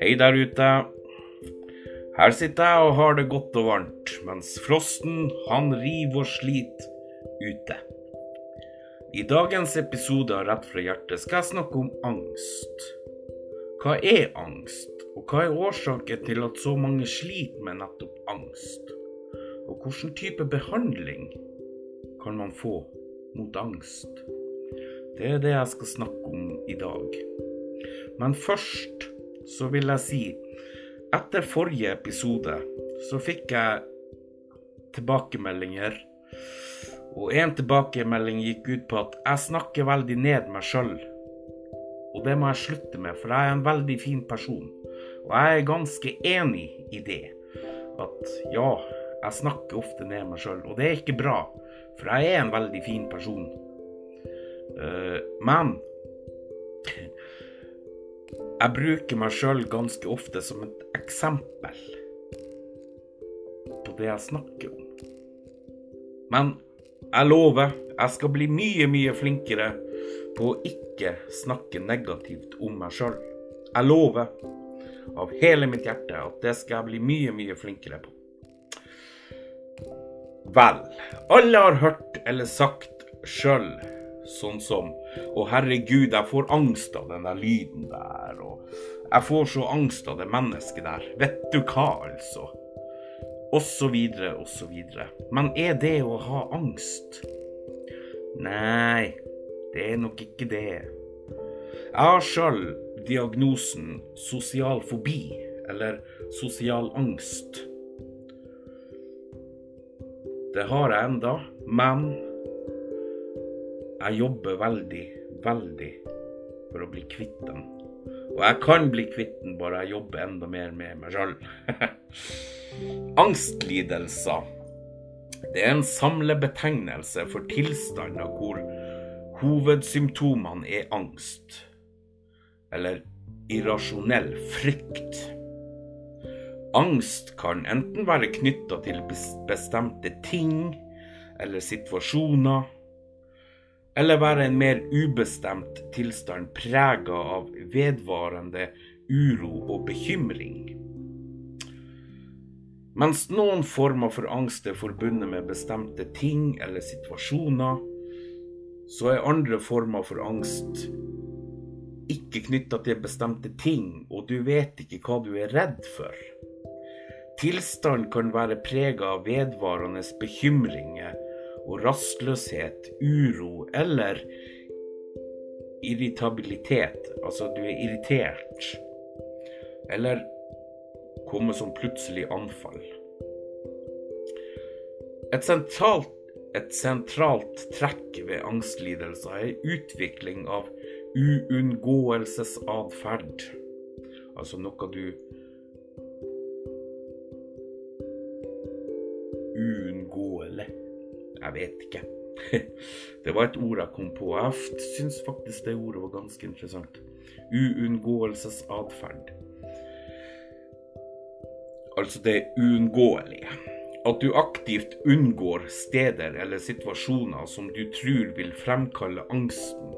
Hei der ute. Her sitter jeg og har det godt og varmt, mens frosten han river og sliter ute. I dagens episode av Rett fra hjertet skal jeg snakke om angst. Hva er angst, og hva er årsaken til at så mange sliter med nettopp angst? Og hvilken type behandling kan man få mot angst? Det er det jeg skal snakke om i dag. Men først så vil jeg si etter forrige episode så fikk jeg tilbakemeldinger. Og en tilbakemelding gikk ut på at jeg snakker veldig ned meg sjøl. Og det må jeg slutte med, for jeg er en veldig fin person. Og jeg er ganske enig i det. At ja, jeg snakker ofte ned meg sjøl. Og det er ikke bra, for jeg er en veldig fin person. Uh, men jeg bruker meg sjøl ganske ofte som et eksempel på det jeg snakker om. Men jeg lover, jeg skal bli mye, mye flinkere på å ikke snakke negativt om meg sjøl. Jeg lover av hele mitt hjerte at det skal jeg bli mye, mye flinkere på. Vel, alle har hørt eller sagt sjøl Sånn som Å, herregud, jeg får angst av den der lyden der. Og jeg får så angst av det mennesket der. Vet du hva, altså? Og så videre og så videre. Men er det å ha angst? Nei, det er nok ikke det. Jeg har sjøl diagnosen sosial fobi, eller sosial angst. Det har jeg enda, men jeg jobber veldig, veldig for å bli kvitt den. Og jeg kan bli kvitt den bare jeg jobber enda mer med meg sjøl. Angstlidelser. Det er en samlebetegnelse for tilstander hvor hovedsymptomene er angst. Eller irrasjonell frykt. Angst kan enten være knytta til bestemte ting eller situasjoner eller være en mer ubestemt tilstand prega av vedvarende uro og bekymring. Mens noen former for angst er forbundet med bestemte ting eller situasjoner, så er andre former for angst ikke knytta til bestemte ting, og du vet ikke hva du er redd for. Tilstanden kan være prega av vedvarende bekymringer og rastløshet, uro eller irritabilitet, altså du er irritert, eller komme som plutselig anfall. Et sentralt, et sentralt trekk ved angstlidelser er utvikling av uunngåelsesatferd, altså noe du uunngåelig jeg vet ikke. Det var et ord jeg kom på. Jeg syns faktisk det ordet var ganske interessant. Uunngåelsesatferd. Altså det uunngåelige. At du aktivt unngår steder eller situasjoner som du tror vil fremkalle angsten,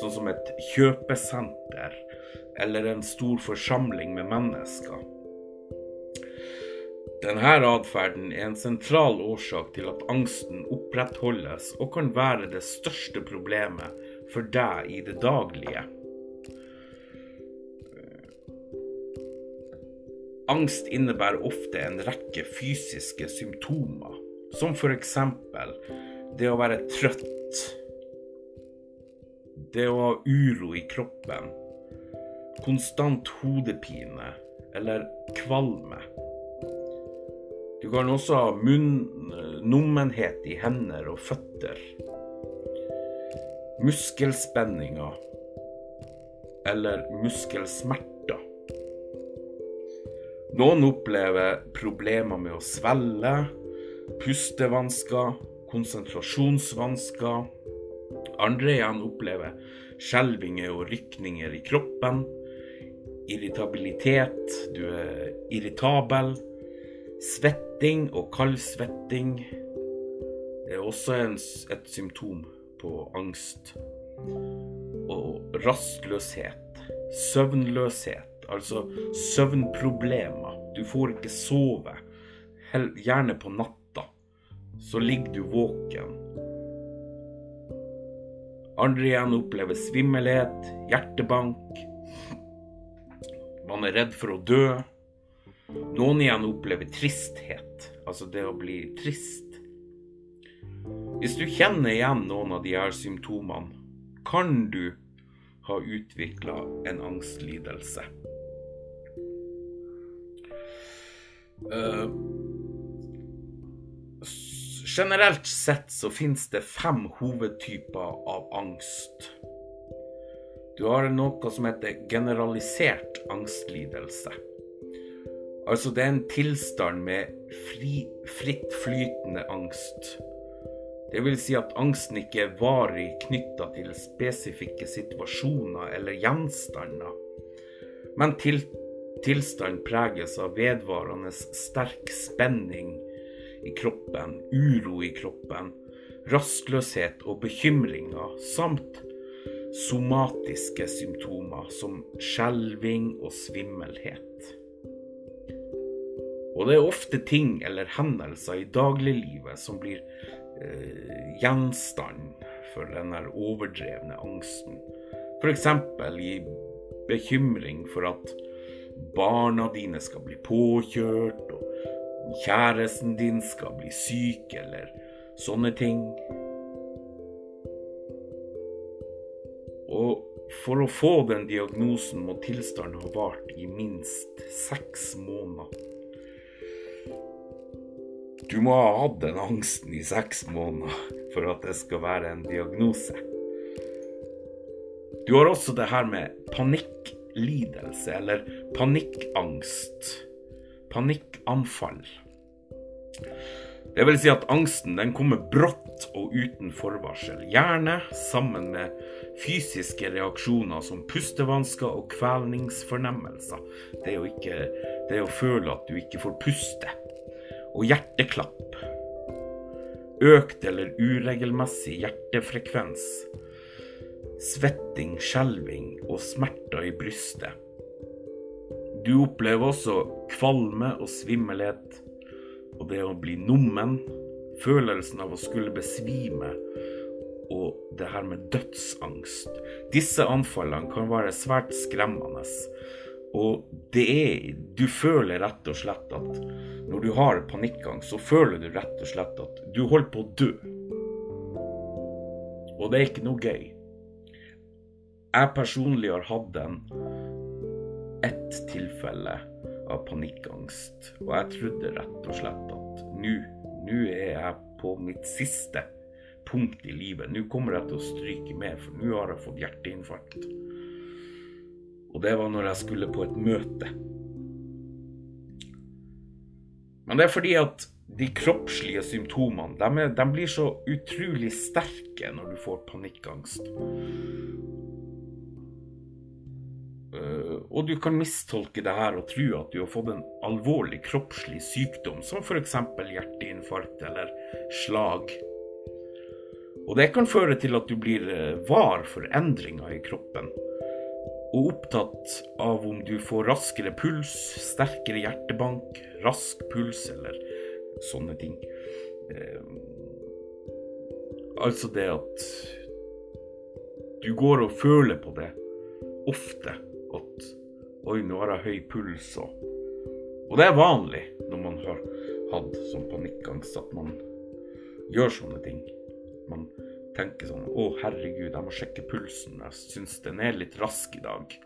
sånn som et kjøpesenter eller en stor forsamling med mennesker. Denne atferden er en sentral årsak til at angsten opprettholdes og kan være det største problemet for deg i det daglige. Angst innebærer ofte en rekke fysiske symptomer, som f.eks. det å være trøtt, det å ha uro i kroppen, konstant hodepine eller kvalme. Du kan også ha munnnummenhet i hender og føtter. Muskelspenninger eller muskelsmerter. Noen opplever problemer med å svelge, pustevansker, konsentrasjonsvansker. Andre igjen opplever skjelvinger og rykninger i kroppen. Irritabilitet, du er irritabel. Svetting og kaldsvetting er også en, et symptom på angst. Og rastløshet, søvnløshet, altså søvnproblemer. Du får ikke sove, gjerne på natta. Så ligger du våken. Andre igjen opplever svimmelhet, hjertebank. Man er redd for å dø. Noen igjen opplever tristhet, altså det å bli trist. Hvis du kjenner igjen noen av de her symptomene, kan du ha utvikla en angstlidelse. Uh, generelt sett så finnes det fem hovedtyper av angst. Du har noe som heter generalisert angstlidelse. Altså det er en tilstand med fri, fritt flytende angst. Det vil si at angsten ikke er varig knytta til spesifikke situasjoner eller gjenstander, men til, tilstand preges av vedvarende sterk spenning i kroppen, uro i kroppen, rastløshet og bekymringer, samt somatiske symptomer som skjelving og svimmelhet. Og det er ofte ting eller hendelser i dagliglivet som blir eh, gjenstand for denne overdrevne angsten. F.eks. i bekymring for at barna dine skal bli påkjørt, og kjæresten din skal bli syk, eller sånne ting. Og for å få den diagnosen må tilstanden ha vart i minst seks måneder. Du må ha hatt den angsten i seks måneder for at det skal være en diagnose. Du har også det her med panikklidelse, eller panikkangst. Panikkanfall. Det vil si at angsten den kommer brått og uten forvarsel, gjerne sammen med fysiske reaksjoner som pustevansker og kvelningsfornemmelser. Det å, ikke, det å føle at du ikke får puste. Og hjerteklapp. Økt eller uregelmessig hjertefrekvens. Svetting, skjelving og smerter i brystet. Du opplever også kvalme og svimmelhet og det å bli nummen, følelsen av å skulle besvime og det her med dødsangst. Disse anfallene kan være svært skremmende. Og det er Du føler rett og slett at når du har panikkangst, så føler du rett og slett at du holder på å dø. Og det er ikke noe gøy. Jeg personlig har hatt en ett tilfelle av panikkangst. Og jeg trodde rett og slett at nå, nå er jeg på mitt siste punkt i livet. Nå kommer jeg til å stryke med, for nå har jeg fått hjerteinfarkt. Og det var når jeg skulle på et møte. Men det er fordi at de kroppslige symptomene de, er, de blir så utrolig sterke når du får panikkangst. Eh, og du kan mistolke det her og tro at du har fått en alvorlig kroppslig sykdom, som f.eks. hjerteinfarkt eller slag. Og det kan føre til at du blir eh, var for endringer i kroppen, og opptatt av om du får raskere puls, sterkere hjertebank, rask puls eller sånne ting. Eh, altså det at du går og føler på det ofte at Oi, nå har jeg høy puls og Og det er vanlig når man har hatt sånn panikkangst at man gjør sånne ting. Man tenker sånn Å, herregud, jeg må sjekke pulsen. Jeg syns den er litt rask i dag.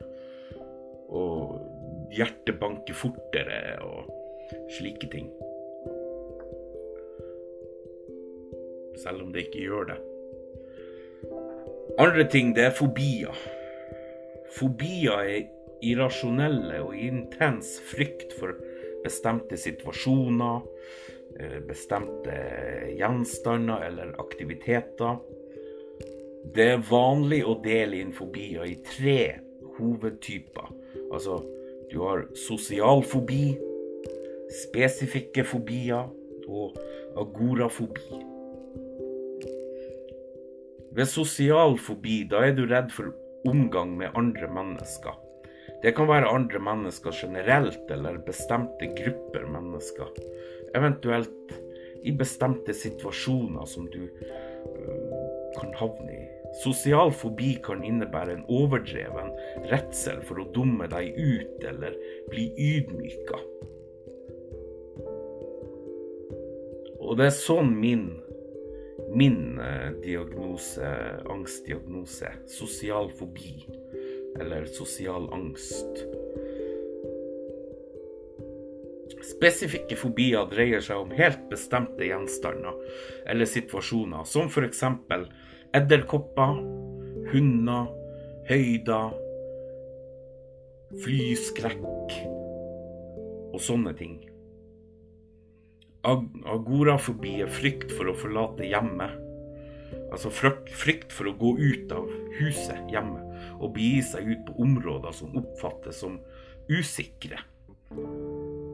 Og hjertet banker fortere og slike ting. Selv om det ikke gjør det. Andre ting, det er fobier. Fobier er irrasjonelle og intens frykt for bestemte situasjoner, eh, bestemte gjenstander eller aktiviteter. Det er vanlig å dele inn fobier i tre hovedtyper. Altså, du har sosial fobi, spesifikke fobier og agorafobi. Ved sosial fobi, da er du redd for omgang med andre mennesker. Det kan være andre mennesker generelt, eller bestemte grupper mennesker. Eventuelt i bestemte situasjoner som du øh, kan havne i. Sosial fobi kan innebære en overdreven redsel for å dumme deg ut eller bli ydmyka. Og det er sånn min min eh, diagnose, angstdiagnose, sosial fobi eller sosial angst. Spesifikke fobier dreier seg om helt bestemte gjenstander eller situasjoner, som f.eks. edderkopper, hunder, høyder, flyskrekk og sånne ting. Agorafobi er frykt for å forlate hjemmet. Altså frykt for å gå ut av huset hjemme og begi seg ut på områder som oppfattes som usikre.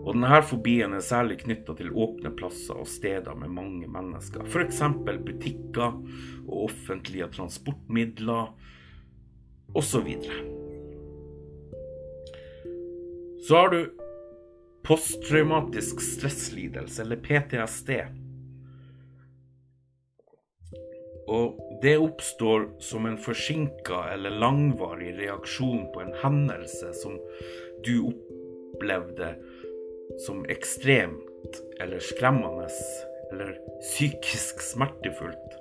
Og denne fobien er særlig knytta til åpne plasser og steder med mange mennesker. F.eks. butikker og offentlige transportmidler osv. Så, så har du posttraumatisk stresslidelse, eller PTSD. Og det oppstår som en forsinka eller langvarig reaksjon på en hendelse som du opplevde som ekstremt eller skremmende eller psykisk smertefullt.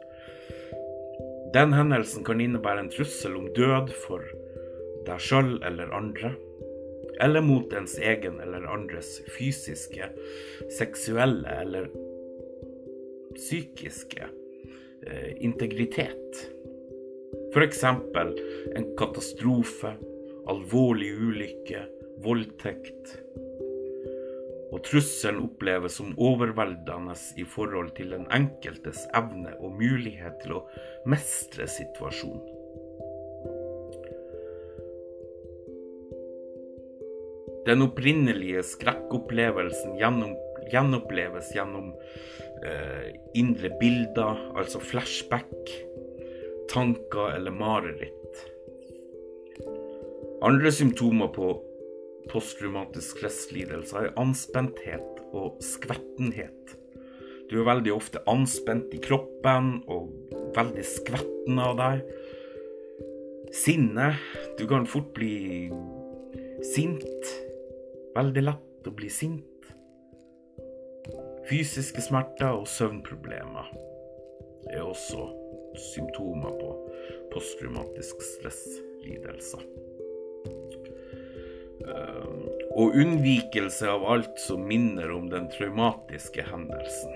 Den hendelsen kan innebære en trussel om død for deg sjøl eller andre, eller mot ens egen eller andres fysiske, seksuelle eller psykiske eh, integritet. F.eks. en katastrofe, alvorlig ulykke, voldtekt, og trusselen oppleves som overveldende i forhold til den enkeltes evne og mulighet til å mestre situasjonen. Den opprinnelige skrekkopplevelsen gjenoppleves gjennom eh, indre bilder, altså flashback, tanker eller mareritt. Andre symptomer på posttraumatisk stresslidelse er anspenthet og skvettenhet. Du er veldig ofte anspent i kroppen og veldig skvetten av deg. Sinne. Du kan fort bli sint. Veldig lett å bli sint. Fysiske smerter og søvnproblemer er også symptomer på posttraumatisk stresslidelser. Ehm, og unnvikelse av alt som minner om den traumatiske hendelsen.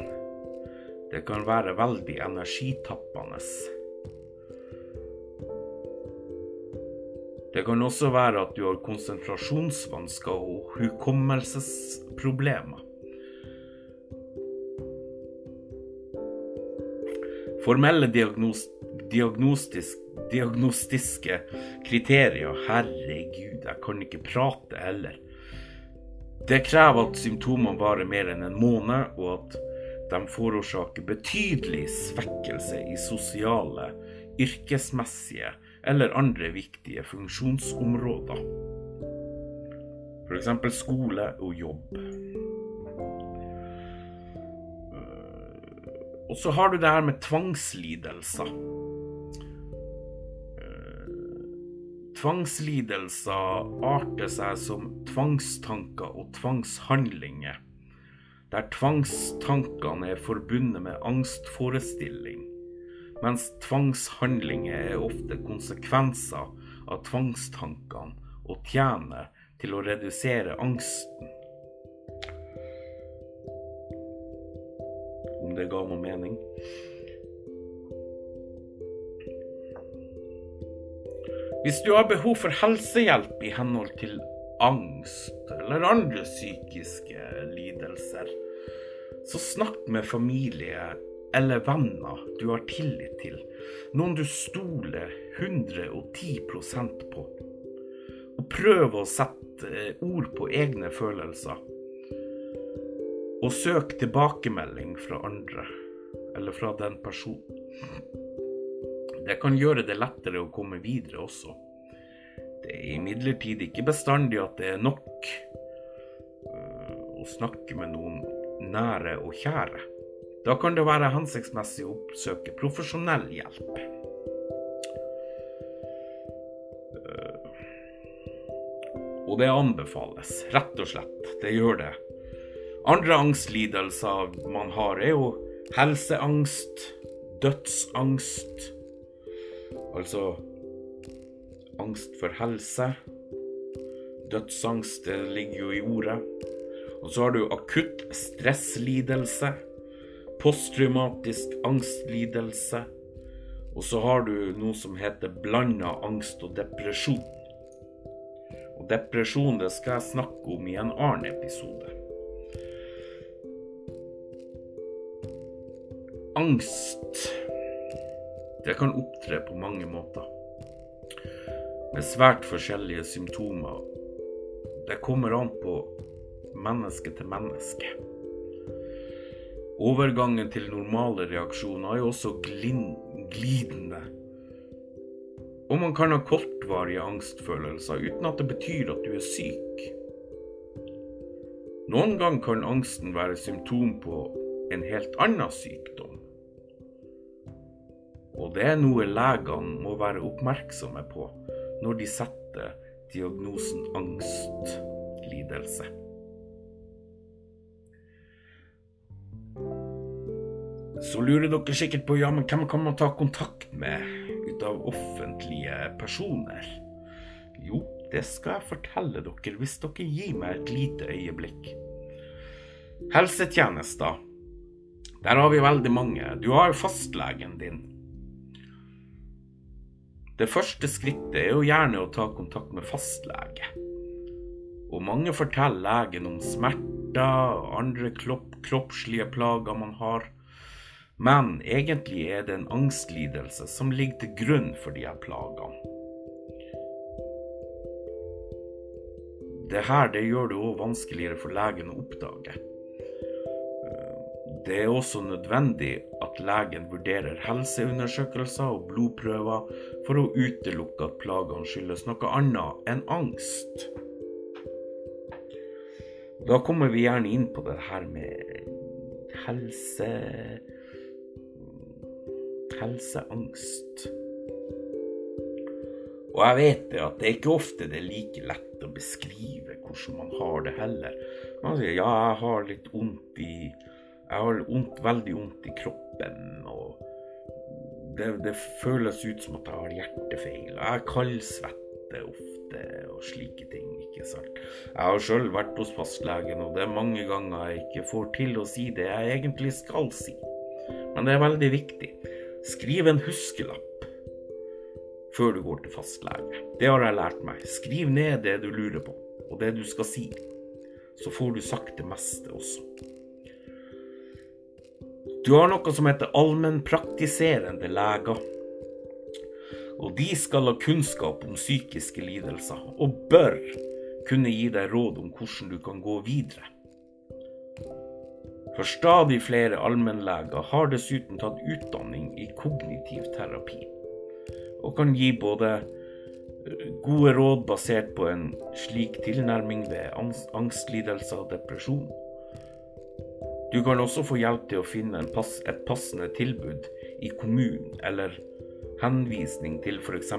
Det kan være veldig energitappende. Det kan også være at du har konsentrasjonsvansker og hukommelsesproblemer. Formelle diagnos diagnostisk diagnostiske kriterier. Herregud, jeg kan ikke prate heller. Det krever at symptomene varer mer enn en måned, og at de forårsaker betydelig svekkelse i sosiale, yrkesmessige eller andre viktige funksjonsområder. F.eks. skole og jobb. Og så har du det her med tvangslidelser. Tvangslidelser arter seg som tvangstanker og tvangshandlinger, der tvangstankene er forbundet med angstforestilling, mens tvangshandlinger er ofte konsekvenser av tvangstankene og tjener til å redusere angsten. Om det ga noe mening? Hvis du har behov for helsehjelp i henhold til angst eller andre psykiske lidelser, så snakk med familie eller venner du har tillit til. Noen du stoler 110% på. Og prøv å sette ord på egne følelser. Og søk tilbakemelding fra andre, eller fra den personen. Det kan gjøre det lettere å komme videre også. Det er imidlertid ikke bestandig at det er nok øh, å snakke med noen nære og kjære. Da kan det være hensiktsmessig å oppsøke profesjonell hjelp. Øh, og det anbefales, rett og slett. Det gjør det. Andre angstlidelser man har, er jo helseangst, dødsangst. Altså angst for helse. Dødsangst, det ligger jo i ordet. Og så har du akutt stresslidelse. Posttraumatisk angstlidelse. Og så har du noe som heter blanda angst og depresjon. Og depresjon det skal jeg snakke om i en annen episode. Angst det kan opptre på mange måter. Med svært forskjellige symptomer. Det kommer an på menneske til menneske. Overgangen til normale reaksjoner er også glidende. Og man kan ha kortvarige angstfølelser uten at det betyr at du er syk. Noen gang kan angsten være symptom på en helt annen sykdom. Og det er noe legene må være oppmerksomme på når de setter diagnosen angstlidelse. Så lurer dere sikkert på ja, men hvem kan man ta kontakt med ut av offentlige personer? Jo, det skal jeg fortelle dere hvis dere gir meg et lite øyeblikk. Helsetjenester. Der har vi veldig mange. Du har fastlegen din. Det første skrittet er jo gjerne å ta kontakt med fastlege. Og mange forteller legen om smerter og andre kropp, kroppslige plager man har. Men egentlig er det en angstlidelse som ligger til grunn for de her plagene. Det her det gjør det òg vanskeligere for legen å oppdage. Det er også nødvendig at legen vurderer helseundersøkelser og blodprøver for å utelukke at plagene skyldes noe annet enn angst. Da kommer vi gjerne inn på det her med helse helseangst. Og jeg vet det at det er ikke ofte det er like lett å beskrive hvordan man har det heller. Man sier ja, jeg har litt vondt i jeg har ondt, veldig vondt i kroppen, og det, det, føles ut som at jeg har hjertefeil. Jeg er kaldsvetter ofte og slike ting, ikke sant. Jeg har sjøl vært hos fastlegen, og det er mange ganger jeg ikke får til å si det jeg egentlig skal si. Men det er veldig viktig. Skriv en huskelapp før du går til fastlege. Det har jeg lært meg. Skriv ned det du lurer på, og det du skal si. Så får du sagt det meste også. Du har noe som heter allmennpraktiserende leger. Og de skal ha kunnskap om psykiske lidelser, og bør kunne gi deg råd om hvordan du kan gå videre. For stadig flere allmennleger har dessuten tatt utdanning i kognitiv terapi, og kan gi både eh, gode råd basert på en slik tilnærming ved angstlidelser og depresjon du kan også få hjelp til å finne pass, et passende tilbud i kommunen, eller henvisning til f.eks.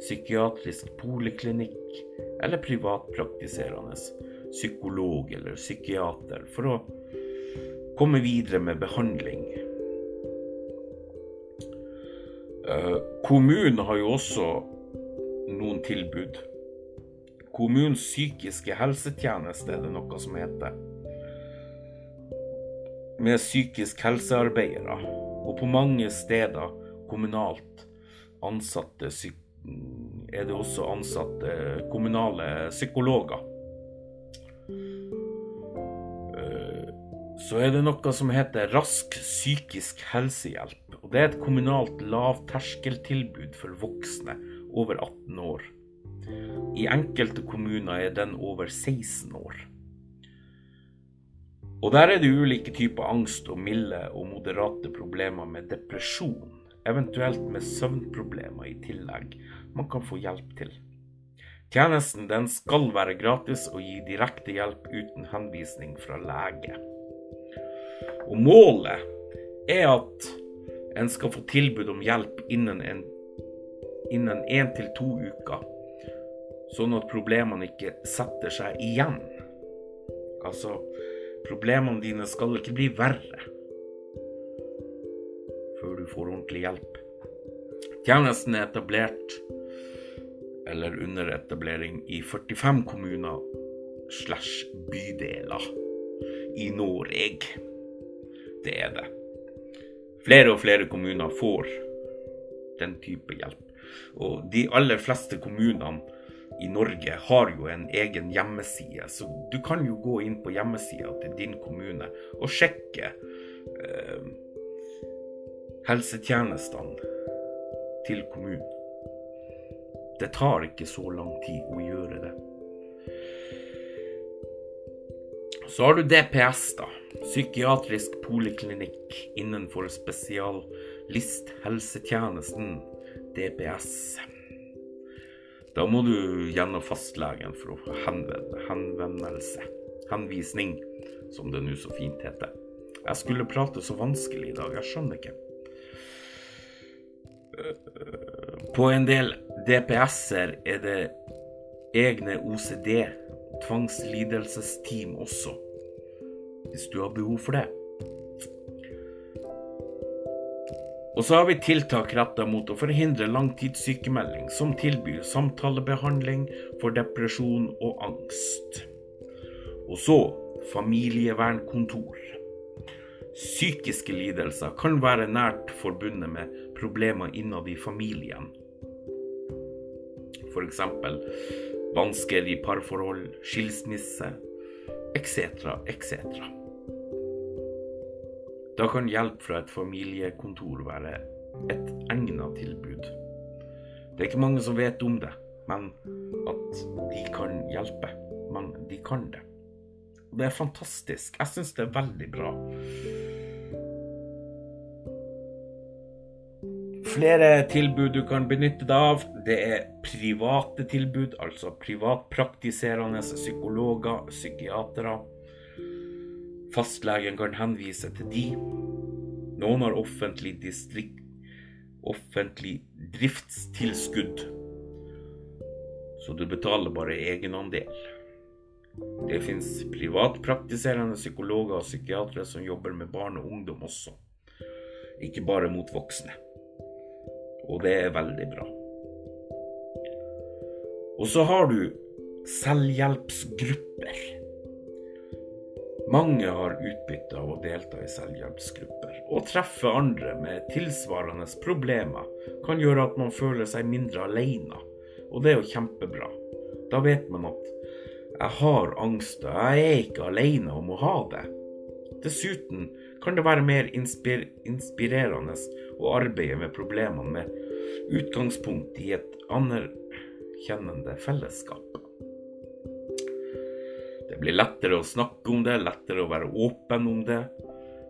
psykiatrisk poliklinikk eller privatpraktiserende psykolog eller psykiater for å komme videre med behandling. Eh, kommunen har jo også noen tilbud. Kommunens psykiske helsetjeneste er det noe som heter med psykisk helsearbeidere, og på mange steder kommunalt ansatte er det også ansatte kommunale psykologer. Eh, så er det noe som heter Rask psykisk helsehjelp. og Det er et kommunalt lavterskeltilbud for voksne over 18 år. I enkelte kommuner er den over 16 år. Og der er det ulike typer angst og milde og moderate problemer med depresjon. eventuelt med søvnproblemer i tillegg, man kan få hjelp til. Tjenesten den skal være gratis og gi direkte hjelp uten henvisning fra lege. Og målet er at en skal få tilbud om hjelp innen en én til to uker, sånn at problemene ikke setter seg igjen. Altså, problemene dine skal ikke bli verre før du får ordentlig hjelp. Tjenesten er etablert eller under etablering i 45 kommuner slash bydeler i Norge. Det er det. Flere og flere kommuner får den type hjelp. Og de aller fleste kommunene i Norge har jo en egen hjemmeside, så du kan jo gå inn på hjemmesida til din kommune og sjekke eh, helsetjenestene til kommunen. Det tar ikke så lang tid å gjøre det. Så har du DPS, da. Psykiatrisk poliklinikk innenfor spesialisthelsetjenesten, DPS. Da må du gjennom fastlegen for å få henvendelse. Henvisning, som det nå så fint heter. Jeg skulle prate så vanskelig i dag, jeg skjønner ikke. På en del DPS-er er det egne OCD, tvangslidelsesteam også hvis du har behov for det. Og så har vi tiltak retta mot å forhindre langtidssykemelding, som tilbyr samtalebehandling for depresjon og angst. Og så familievernkontor. Psykiske lidelser kan være nært forbundet med problemer innad i familien. F.eks. vansker i parforhold, skilsmisse, etc., etc. Da kan hjelp fra et familiekontor være et egnet tilbud. Det er ikke mange som vet om det, men at de kan hjelpe. Men de kan det. Det er fantastisk. Jeg syns det er veldig bra. Flere tilbud du kan benytte deg av, det er private tilbud, altså privatpraktiserende psykologer, psykiatere Fastlegen kan henvise til de. Noen har offentlig, distrikt, offentlig driftstilskudd, så du betaler bare egenandel. Det fins privatpraktiserende psykologer og psykiatere som jobber med barn og ungdom også, ikke bare mot voksne. Og det er veldig bra. Og så har du selvhjelpsgrupper. Mange har utbytte av å delta i selvhjelpsgrupper. Å treffe andre med tilsvarende problemer kan gjøre at man føler seg mindre alene, og det er jo kjempebra. Da vet man at jeg har angst, og jeg er ikke alene om å ha det. Dessuten kan det være mer inspir inspirerende å arbeide med problemene med utgangspunkt i et anerkjennende fellesskap. Det blir lettere å snakke om det, lettere å være åpen om det,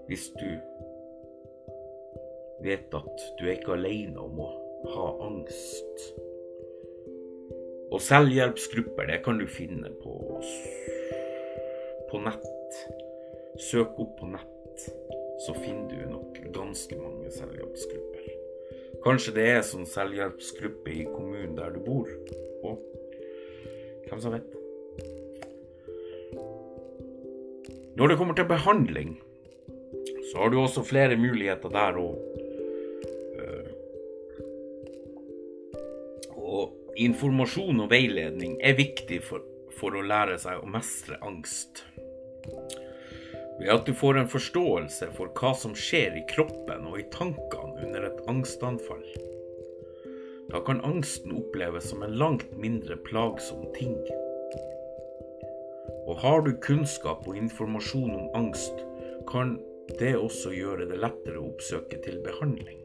hvis du vet at du er ikke alene om å ha angst. Og selvhjelpsgrupper, det kan du finne på, på nett. Søk opp på nett, så finner du nok ganske mange selvhjelpsgrupper. Kanskje det er sånn selvhjelpsgruppe i kommunen der du bor, og hvem som vet. Når det kommer til behandling, så har du også flere muligheter der. Eh, og informasjon og veiledning er viktig for, for, å lære seg å mestre angst. Ved at du får en forståelse for hva som skjer i kroppen og i tankene under et angstanfall. Da kan angsten oppleves som en langt mindre plagsom ting. Og har du kunnskap og informasjon om angst, kan det også gjøre det lettere å oppsøke til behandling.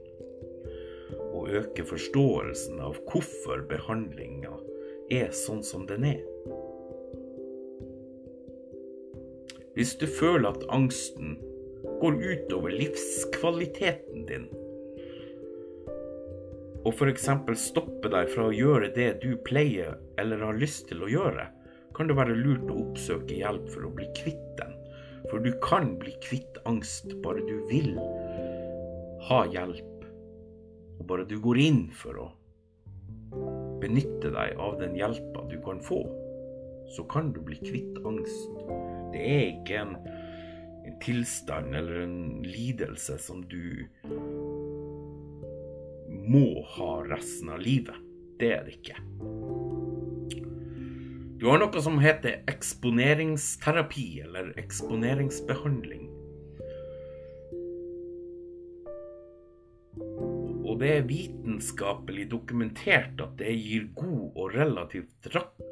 Og øke forståelsen av hvorfor behandlinga er sånn som den er. Hvis du føler at angsten går utover livskvaliteten din, og f.eks. stopper deg fra å gjøre det du pleier eller har lyst til å gjøre, kan det være lurt å oppsøke hjelp for å bli kvitt den. For du kan bli kvitt angst bare du vil ha hjelp, og bare du går inn for å benytte deg av den hjelpa du kan få, så kan du bli kvitt angst. Det er ikke en, en tilstand eller en lidelse som du må ha resten av livet. Det er det ikke. Du har noe som heter eksponeringsterapi, eller eksponeringsbehandling. Og det er vitenskapelig dokumentert at det gir god og relativt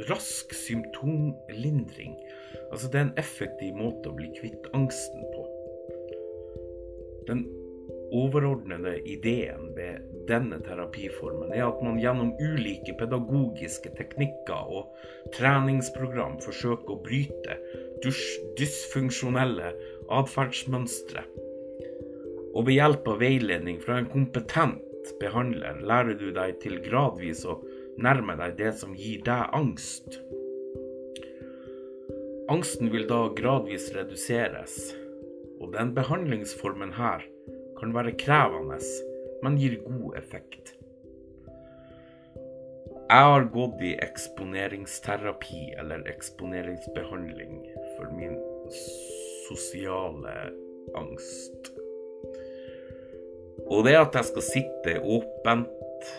rask symptomlindring. Altså det er en effektiv måte å bli kvitt angsten på. Den overordnede ideen ved denne terapiformen er at man gjennom ulike pedagogiske teknikker og treningsprogram forsøker å bryte dysfunksjonelle atferdsmønstre. Og ved hjelp av veiledning fra en kompetent behandler lærer du deg til gradvis å nærme deg det som gir deg angst. Angsten vil da gradvis reduseres, og den behandlingsformen her kan være krevende, men gir god effekt. Jeg har gått i eksponeringsterapi eller eksponeringsbehandling for min sosiale angst. Og det at jeg skal sitte åpent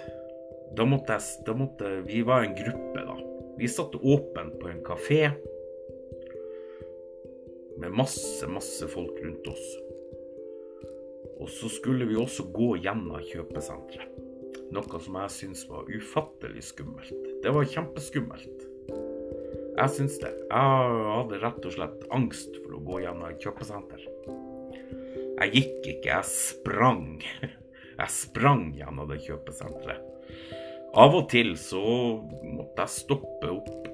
da måtte, jeg, da måtte Vi var en gruppe, da. Vi satt åpent på en kafé med masse, masse folk rundt oss. Og så skulle vi også gå gjennom kjøpesenteret. Noe som jeg syntes var ufattelig skummelt. Det var kjempeskummelt. Jeg syns det. Jeg hadde rett og slett angst for å gå gjennom et kjøpesenter. Jeg gikk ikke, jeg sprang. Jeg sprang gjennom det kjøpesenteret. Av og til så måtte jeg stoppe opp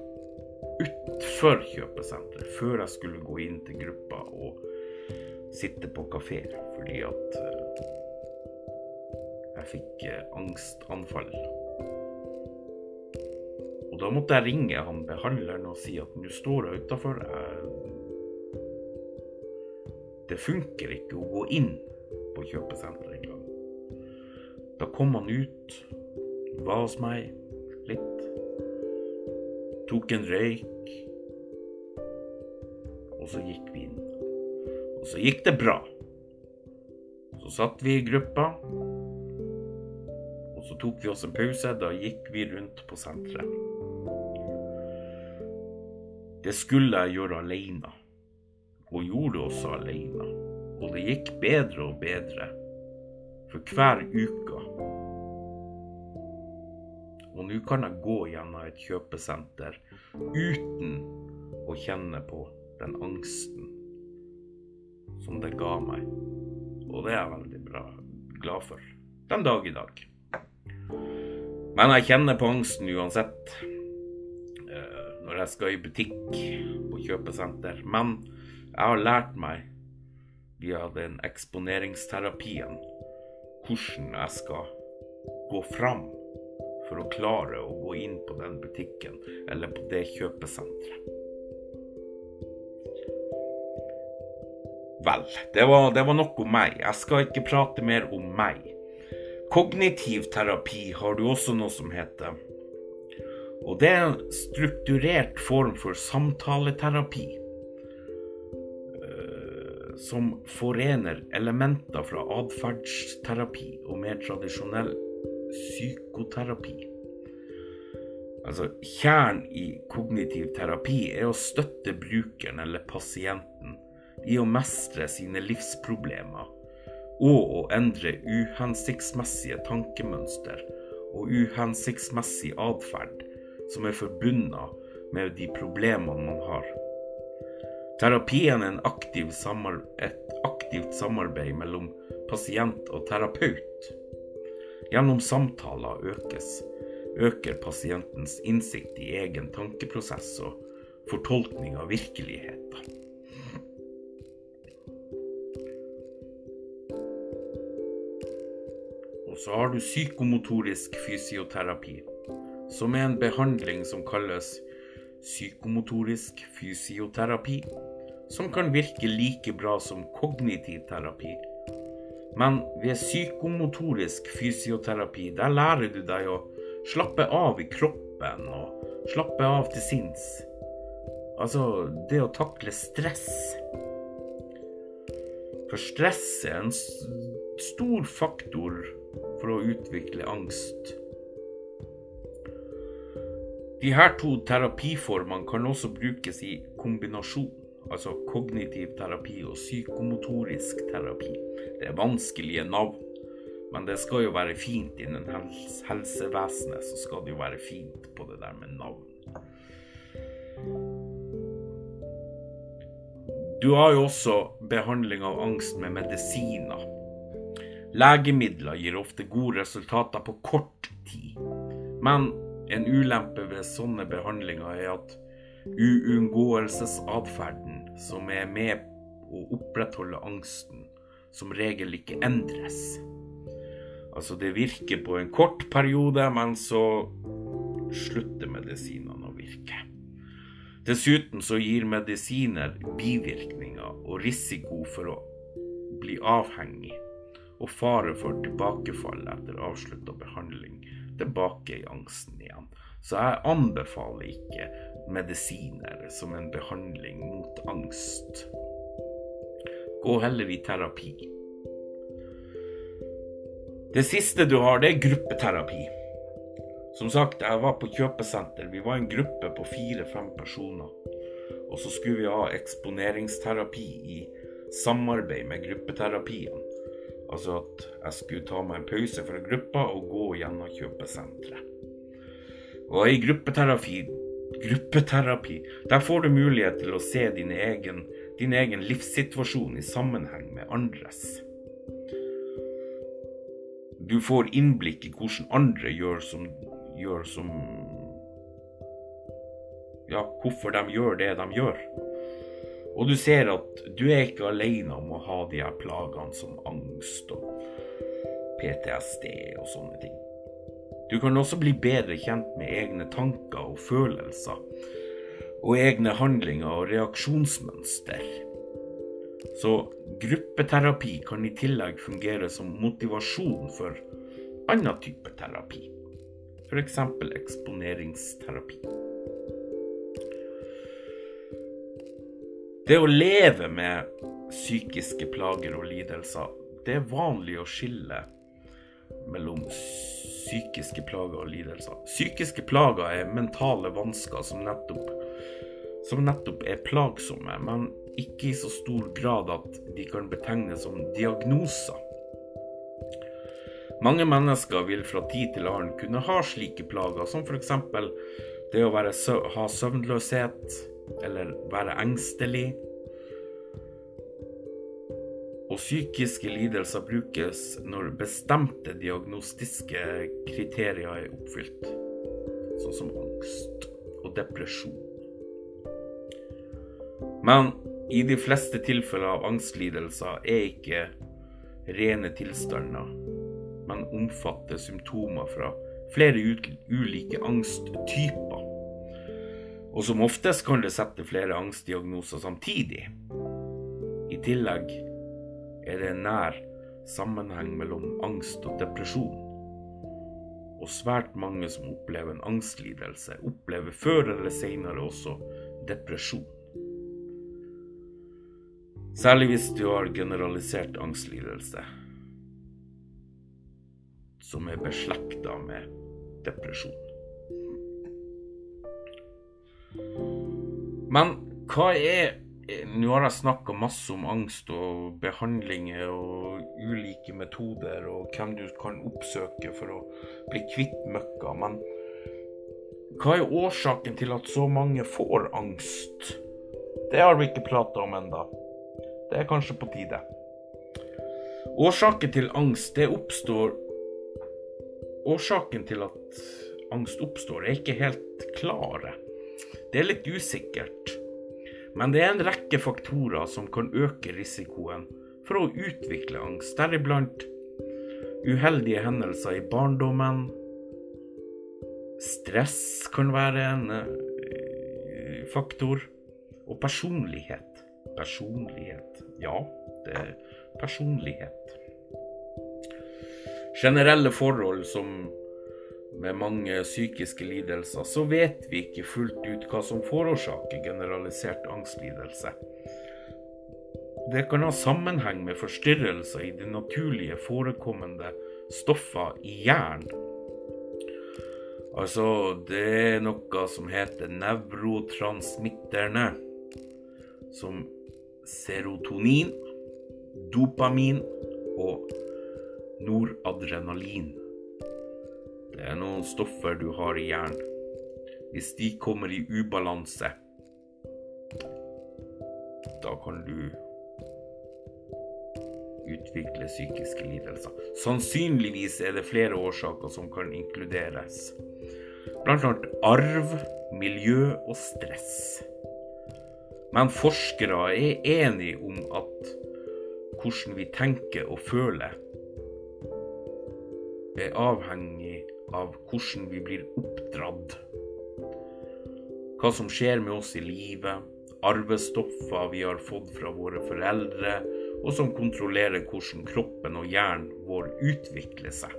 utfor kjøpesenteret før jeg skulle gå inn til gruppa og sitte på kafé fordi at eh, jeg fikk eh, angstanfall. Og da måtte jeg ringe han behandleren og si at nå står jeg utafor. Det funker ikke å gå inn på kjøpesenteret engang. Da kom han ut, var hos meg litt, tok en røyk, og så gikk vi inn. Så gikk det bra. Så satt vi i gruppa, og så tok vi oss en pause. Da gikk vi rundt på senteret. Det skulle jeg gjøre alene, og gjorde det også alene. Og det gikk bedre og bedre for hver uke. Og nå kan jeg gå gjennom et kjøpesenter uten å kjenne på den angsten som det ga meg. Og det er jeg veldig bra, glad for den dag i dag. Men jeg kjenner på angsten uansett eh, når jeg skal i butikk, på kjøpesenter. Men jeg har lært meg via den eksponeringsterapien hvordan jeg skal gå fram for å klare å gå inn på den butikken eller på det kjøpesenteret. Vel, det var, det var nok om meg. Jeg skal ikke prate mer om meg. Kognitiv terapi har du også noe som heter. Og det er en strukturert form for samtaleterapi. Eh, som forener elementer fra atferdsterapi og mer tradisjonell psykoterapi. Altså, Kjernen i kognitiv terapi er å støtte brukeren eller pasienten i å mestre sine livsproblemer og å endre uhensiktsmessige tankemønster og uhensiktsmessig atferd som er forbundet med de problemene man har. Terapien er aktiv et aktivt samarbeid mellom pasient og terapeut. Gjennom samtaler økes, øker pasientens innsikt i egen tankeprosess og fortolkning av virkeligheten. Så har du psykomotorisk fysioterapi, som er en behandling som kalles psykomotorisk fysioterapi, som kan virke like bra som kognitiv terapi. Men ved psykomotorisk fysioterapi, der lærer du deg å slappe av i kroppen og slappe av til sinns. Altså det å takle stress. For stress er en stor faktor for å utvikle angst. De her to terapiformene kan også brukes i kombinasjon, altså kognitiv terapi og psykomotorisk terapi. Det er vanskelige navn, men det skal jo være fint innen helsevesenet. Så skal det jo være fint på det der med navn. Du har jo også behandling av angst med medisiner. Legemidler gir ofte gode resultater på kort tid, men en ulempe ved sånne behandlinger er at uunngåelsesatferden som er med å opprettholde angsten, som regel ikke endres. Altså, det virker på en kort periode, men så slutter medisinene å virke. Dessuten så gir medisiner bivirkninger og risiko for å bli avhengig, og fare for tilbakefall etter avslutta behandling tilbake i angsten igjen. Så jeg anbefaler ikke medisiner som en behandling mot angst. Gå heller i terapi. Det siste du har, det er gruppeterapi. Som sagt, jeg var på kjøpesenter. Vi var en gruppe på fire-fem personer. Og så skulle vi ha eksponeringsterapi i samarbeid med gruppeterapien. Altså at jeg skulle ta meg en pause fra gruppa og gå gjennom kjøpesenteret. Og i gruppeterapi, gruppeterapi, der får du mulighet til å se din egen, din egen livssituasjon i sammenheng med andres. Du får innblikk i hvordan andre gjør som gjør som Ja, hvorfor de gjør det de gjør. Og du ser at du er ikke alene om å ha de her plagene som angst og PTSD og sånne ting. Du kan også bli bedre kjent med egne tanker og følelser, og egne handlinger og reaksjonsmønster. Så gruppeterapi kan i tillegg fungere som motivasjon for annen type terapi f.eks. eksponeringsterapi. Det å leve med psykiske plager og lidelser, det er vanlig å skille mellom psykiske plager og lidelser. Psykiske plager er mentale vansker som nettopp, som nettopp er plagsomme, men ikke i så stor grad at de kan betegnes som diagnoser. Mange mennesker vil fra tid til annen kunne ha slike plager, som f.eks. det å være, ha søvnløshet eller være engstelig. Og psykiske lidelser brukes når bestemte diagnostiske kriterier er oppfylt, sånn som angst og depresjon. Men i de fleste tilfeller av angstlidelser er ikke rene tilstander men omfatter symptomer fra flere ulike angsttyper. Og som oftest kan det sette flere angstdiagnoser samtidig. I tillegg er det en nær sammenheng mellom angst og depresjon. Og svært mange som opplever en angstlidelse, opplever før eller senere også depresjon. Særlig hvis du har generalisert angstlidelse som er beslekta med depresjon. Men hva er Nå har jeg snakka masse om angst og behandlinger og ulike metoder og hvem du kan oppsøke for å bli kvitt møkka, men hva er årsaken til at så mange får angst? Det har vi ikke prata om enda. Det er kanskje på tide. Årsaken til angst det oppstår Årsaken til at angst oppstår, er ikke helt klare. Det er litt usikkert. Men det er en rekke faktorer som kan øke risikoen for å utvikle angst, deriblant uheldige hendelser i barndommen. Stress kan være en eh, faktor. Og personlighet. Personlighet. Ja, det er personlighet. Generelle forhold som med mange psykiske lidelser, så vet vi ikke fullt ut hva som forårsaker generalisert angstlidelse. Det kan ha sammenheng med forstyrrelser i de naturlige forekommende stoffer i hjernen. Altså, det er noe som heter nevrotransmitterne, som serotonin, dopamin og noradrenalin. Det er noen stoffer du har i hjernen. Hvis de kommer i ubalanse, da kan du utvikle psykiske lidelser. Sannsynligvis er det flere årsaker som kan inkluderes. Blant annet arv, miljø og stress. Men forskere er enige om at hvordan vi tenker og føler, er avhengig av hvordan vi blir oppdratt. Hva som skjer med oss i livet, arvestoffer vi har fått fra våre foreldre, og som kontrollerer hvordan kroppen og hjernen vår utvikler seg.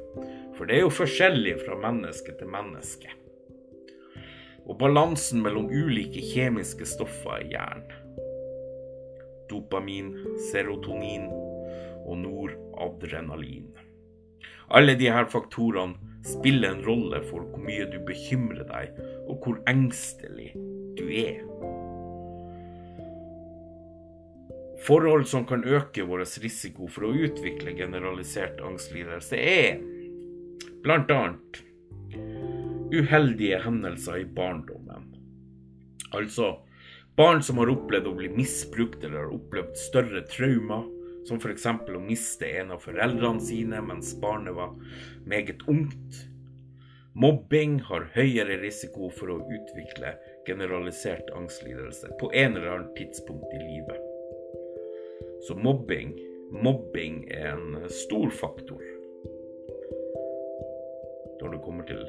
For det er jo forskjellig fra menneske til menneske. Og balansen mellom ulike kjemiske stoffer i hjernen. Dopamin, serotonin og noradrenalin. Alle disse faktorene spiller en rolle for hvor mye du bekymrer deg, og hvor engstelig du er. Forhold som kan øke vår risiko for å utvikle generalisert angstlidelse, er bl.a. uheldige hendelser i barndommen. Altså barn som har opplevd å bli misbrukt eller har opplevd større traumer, som f.eks. å miste en av foreldrene sine mens barnet var meget ungt. Mobbing har høyere risiko for å utvikle generalisert angstlidelse på en eller annen tidspunkt i livet. Så mobbing Mobbing er en stor faktor når det kommer til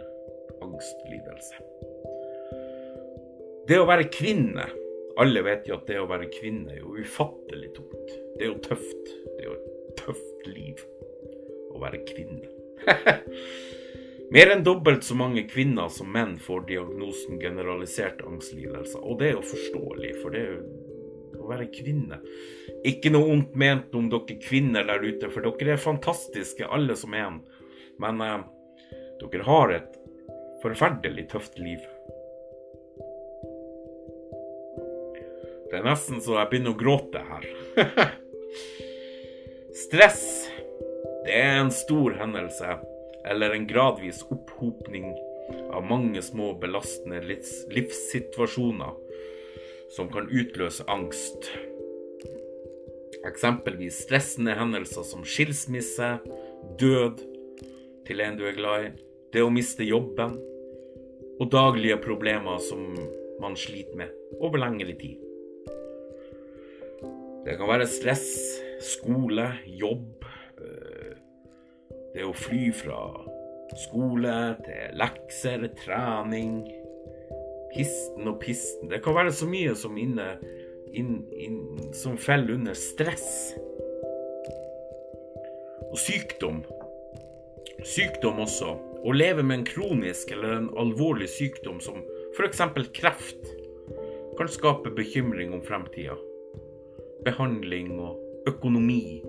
angstlidelse. Det å være kvinne Alle vet jo at det å være kvinne er jo ufattelig tungt. Det er jo tøft. Det er jo et tøft liv å være kvinne. Mer enn dobbelt så mange kvinner som menn får diagnosen generalisert angstlidelse, og det er jo forståelig, for det er jo å være kvinne. Ikke noe ondt ment om dere kvinner der ute, for dere er fantastiske, alle som en. Men eh, dere har et forferdelig tøft liv. Det er nesten så jeg begynner å gråte her. Stress, det er en stor hendelse, eller en gradvis opphopning av mange små belastende livssituasjoner som kan utløse angst. Eksempelvis stressende hendelser som skilsmisse, død til en du er glad i, det å miste jobben og daglige problemer som man sliter med over lengre tid. Det kan være stress, skole, jobb. Eh, det å fly fra skole til lekser, trening Pisten og pisten. Det kan være så mye som inne inn, inn, som faller under stress. Og sykdom. Sykdom også. Å leve med en kronisk eller en alvorlig sykdom som f.eks. kreft kan skape bekymring om fremtida. Behandling og økonomi.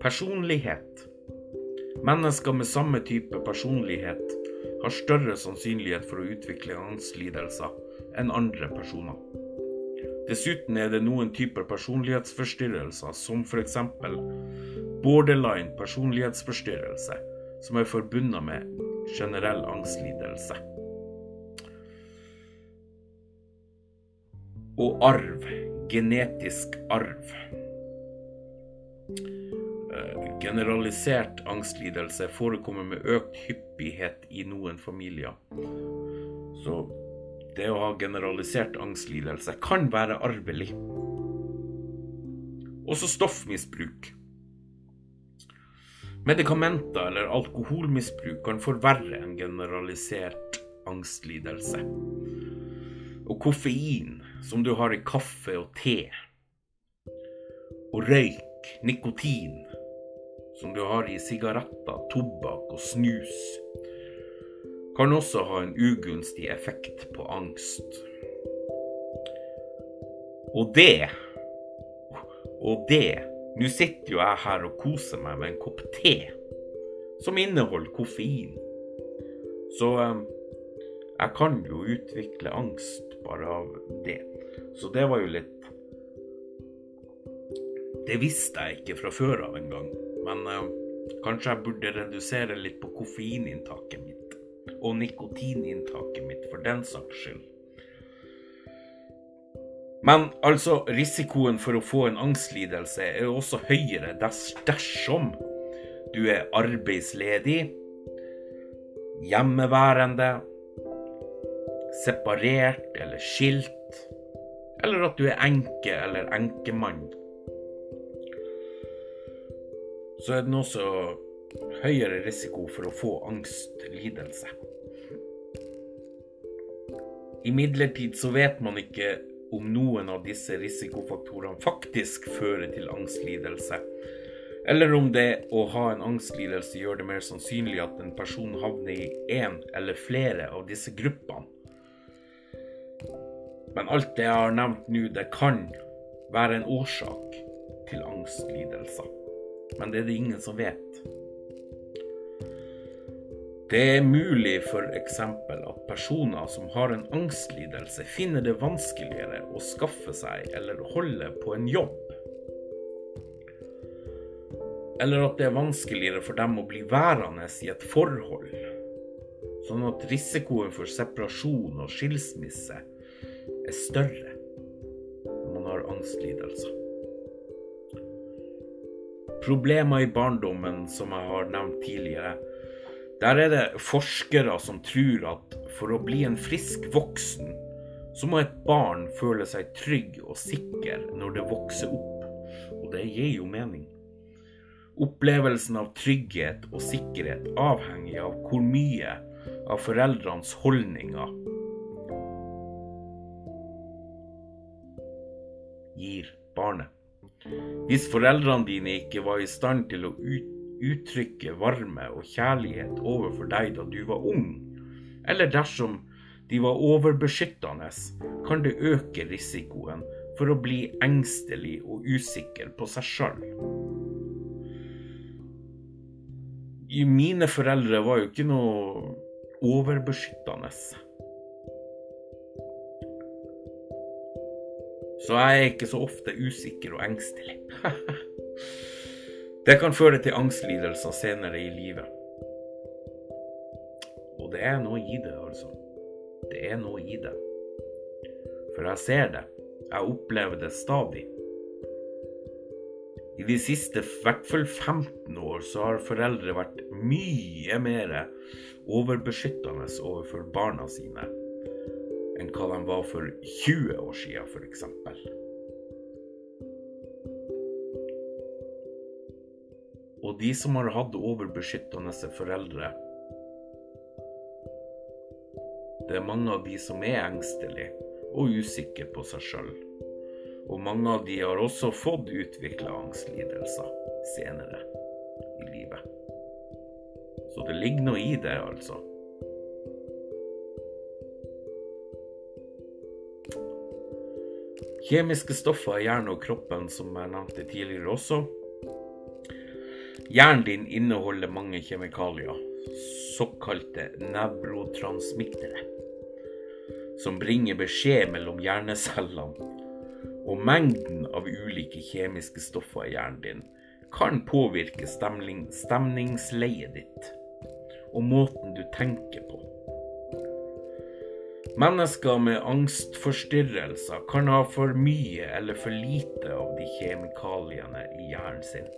Personlighet. Mennesker med samme type personlighet har større sannsynlighet for å utvikle angstlidelser enn andre personer. Dessuten er det noen typer personlighetsforstyrrelser, som f.eks. borderline personlighetsforstyrrelse, som er forbundet med generell angstlidelse. Og arv. Genetisk arv. Generalisert angstlidelse forekommer med økt hyppighet i noen familier. Så det å ha generalisert angstlidelse kan være arvelig. Også stoffmisbruk. Medikamenter eller alkoholmisbruk kan forverre en generalisert angstlidelse. Og koffein, som du har i kaffe og te, og røyk, nikotin, som du har i sigaretter, tobakk og snus, kan også ha en ugunstig effekt på angst. Og det Og det Nå sitter jo jeg her og koser meg med en kopp te som inneholder koffein. Så eh, jeg kan jo utvikle angst bare av det. Så det var jo litt Det visste jeg ikke fra før av engang. Men eh, kanskje jeg burde redusere litt på koffeininntaket mitt. Og nikotininntaket mitt, for den saks skyld. Men altså, risikoen for å få en angstlidelse er også høyere dersom du er arbeidsledig, hjemmeværende, separert eller skilt, eller at du er enke eller enkemann. Så er det også høyere risiko for å få angstlidelse. Imidlertid så vet man ikke om noen av disse risikofaktorene faktisk fører til angstlidelse, eller om det å ha en angstlidelse gjør det mer sannsynlig at en person havner i én eller flere av disse gruppene. Men alt det jeg har nevnt nå, det kan være en årsak til angstlidelser. Men det er det ingen som vet. Det er mulig f.eks. at personer som har en angstlidelse, finner det vanskeligere å skaffe seg eller holde på en jobb. Eller at det er vanskeligere for dem å bli værende i et forhold. Sånn at risikoen for separasjon og skilsmisse er større når man har angstlidelser. Problemer i barndommen, som jeg har nevnt tidligere, der er det forskere som tror at for å bli en frisk voksen, så må et barn føle seg trygg og sikker når det vokser opp. Og det gir jo mening. Opplevelsen av trygghet og sikkerhet avhenger av hvor mye av foreldrenes holdninger gir barnet. Hvis foreldrene dine ikke var i stand til å uttrykke varme og kjærlighet overfor deg da du var ung, eller dersom de var overbeskyttende, kan det øke risikoen for å bli engstelig og usikker på seg sjøl. Mine foreldre var jo ikke noe overbeskyttende. Så jeg er ikke så ofte usikker og engstelig. Det kan føre til angstlidelser senere i livet. Og det er noe i det, altså. Det er noe i det. For jeg ser det. Jeg opplever det stadig. I de siste i hvert fall 15 år så har foreldre vært mye mer overbeskyttende overfor barna sine enn hva de var for 20 år siden, f.eks. Og de som har hatt overbeskyttende foreldre Det er mange av de som er engstelige og usikre på seg sjøl. Og mange av de har også fått utvikla angstlidelser senere. Så det ligger noe i det, altså. Kjemiske stoffer i hjernen og kroppen, som jeg nevnte tidligere også, Hjernen din inneholder mange kjemikalier, såkalte nevrotransmittere, som bringer beskjed mellom hjernecellene. Og mengden av ulike kjemiske stoffer i hjernen din kan påvirke stemning, stemningsleiet ditt og måten du tenker på. Mennesker med angstforstyrrelser kan ha for mye eller for lite av de kjemikaliene i hjernen sin.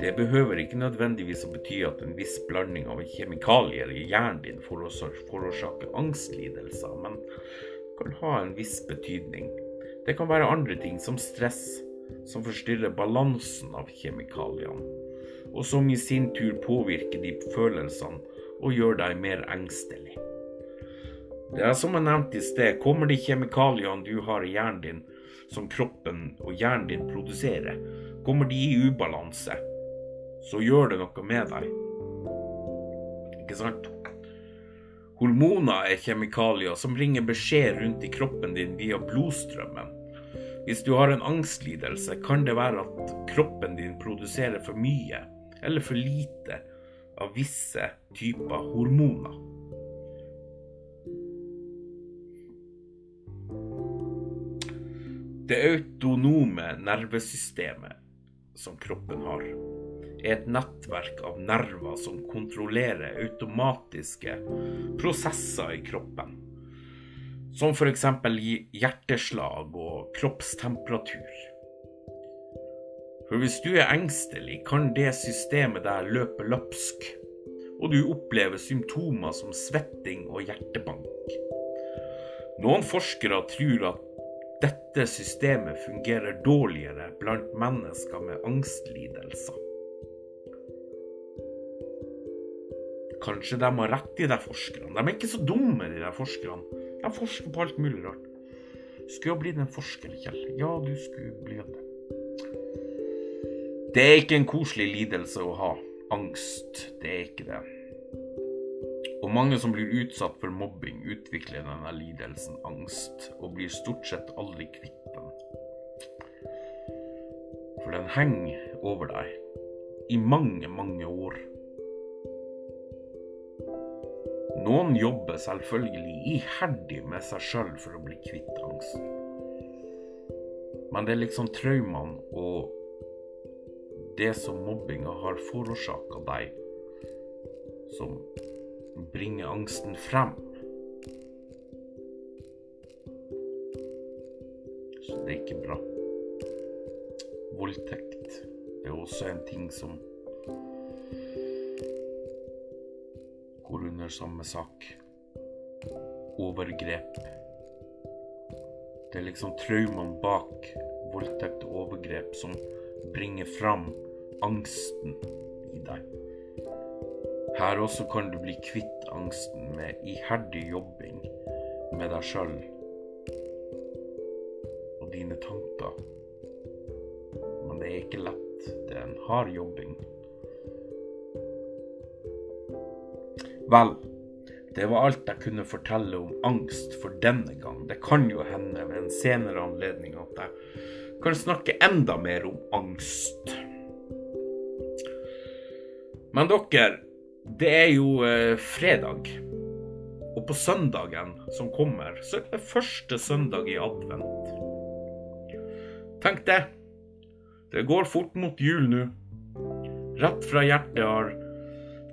Det behøver ikke nødvendigvis å bety at en viss blanding av kjemikalier i hjernen din forårsaker angstlidelser, men kan ha en viss betydning. Det kan være andre ting, som stress, som forstyrrer balansen av kjemikaliene. Og som i sin tur påvirker de følelsene og gjør deg mer engstelig. Det er som jeg nevnte i sted, kommer de kjemikaliene du har i hjernen din, som kroppen og hjernen din produserer, kommer de i ubalanse, så gjør det noe med deg. Ikke sant? Hormoner er kjemikalier som bringer beskjed rundt i kroppen din via blodstrømmen. Hvis du har en angstlidelse, kan det være at kroppen din produserer for mye eller for lite av visse typer hormoner. Det autonome nervesystemet som kroppen har, er et nettverk av nerver som kontrollerer automatiske prosesser i kroppen. Som f.eks. hjerteslag og kroppstemperatur. For hvis du er engstelig, kan det systemet der løpe løpsk, og du opplever symptomer som svetting og hjertebank. Noen forskere tror at dette systemet fungerer dårligere blant mennesker med angstlidelser. Kanskje de har rett, i de forskerne. De er ikke så dumme, de der forskerne. De forsker på alt mulig rart. Skulle ha blitt en forsker, Kjell. Ja, du skulle bli det. Det er ikke en koselig lidelse å ha. Angst. Det er ikke det. Og mange som blir utsatt for mobbing, utvikler denne lidelsen angst, og blir stort sett aldri kvitt den. For den henger over deg i mange, mange år. Noen jobber selvfølgelig iherdig med seg sjøl for å bli kvitt angsten. Men det er liksom traumene og det som mobbinga har forårsaka deg, som bringer angsten frem. Så det er ikke bra. Voldtekt er også en ting som går under samme sak. Overgrep. Det er liksom traumene bak voldtekt og overgrep som bringer fram angsten i deg. Her også kan du bli kvitt angsten med iherdig jobbing med deg sjøl og dine tanker. Men det er ikke lett. Det er en hard jobbing. Vel, det var alt jeg kunne fortelle om angst for denne gang. Det kan jo hende ved en senere anledning at jeg kan snakke enda mer om angst. Men dere, det er jo eh, fredag. Og på søndagen som kommer, så er det første søndag i advent. Tenk det. Det går fort mot jul nå. Rett fra hjertet har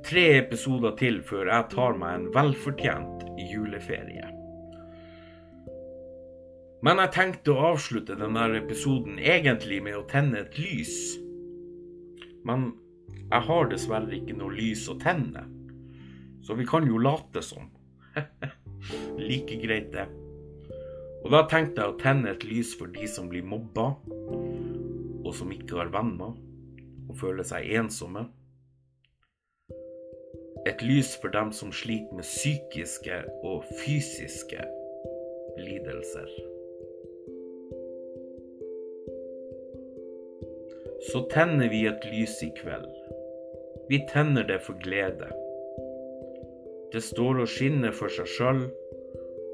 tre episoder til før jeg tar meg en velfortjent juleferie. Men jeg tenkte å avslutte denne episoden egentlig med å tenne et lys. Men jeg har dessverre ikke noe lys å tenne, så vi kan jo late som. like greit, det. Og da tenkte jeg å tenne et lys for de som blir mobba, og som ikke har venner, og føler seg ensomme. Et lys for dem som sliter med psykiske og fysiske lidelser. Så tenner vi et lys i kveld. Vi tenner det for glede. Det står og skinner for seg sjøl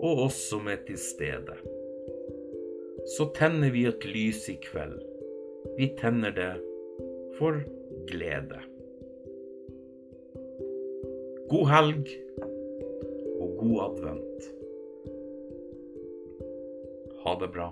og oss som er til stede. Så tenner vi et lys i kveld. Vi tenner det for glede. God helg og god advent. Ha det bra.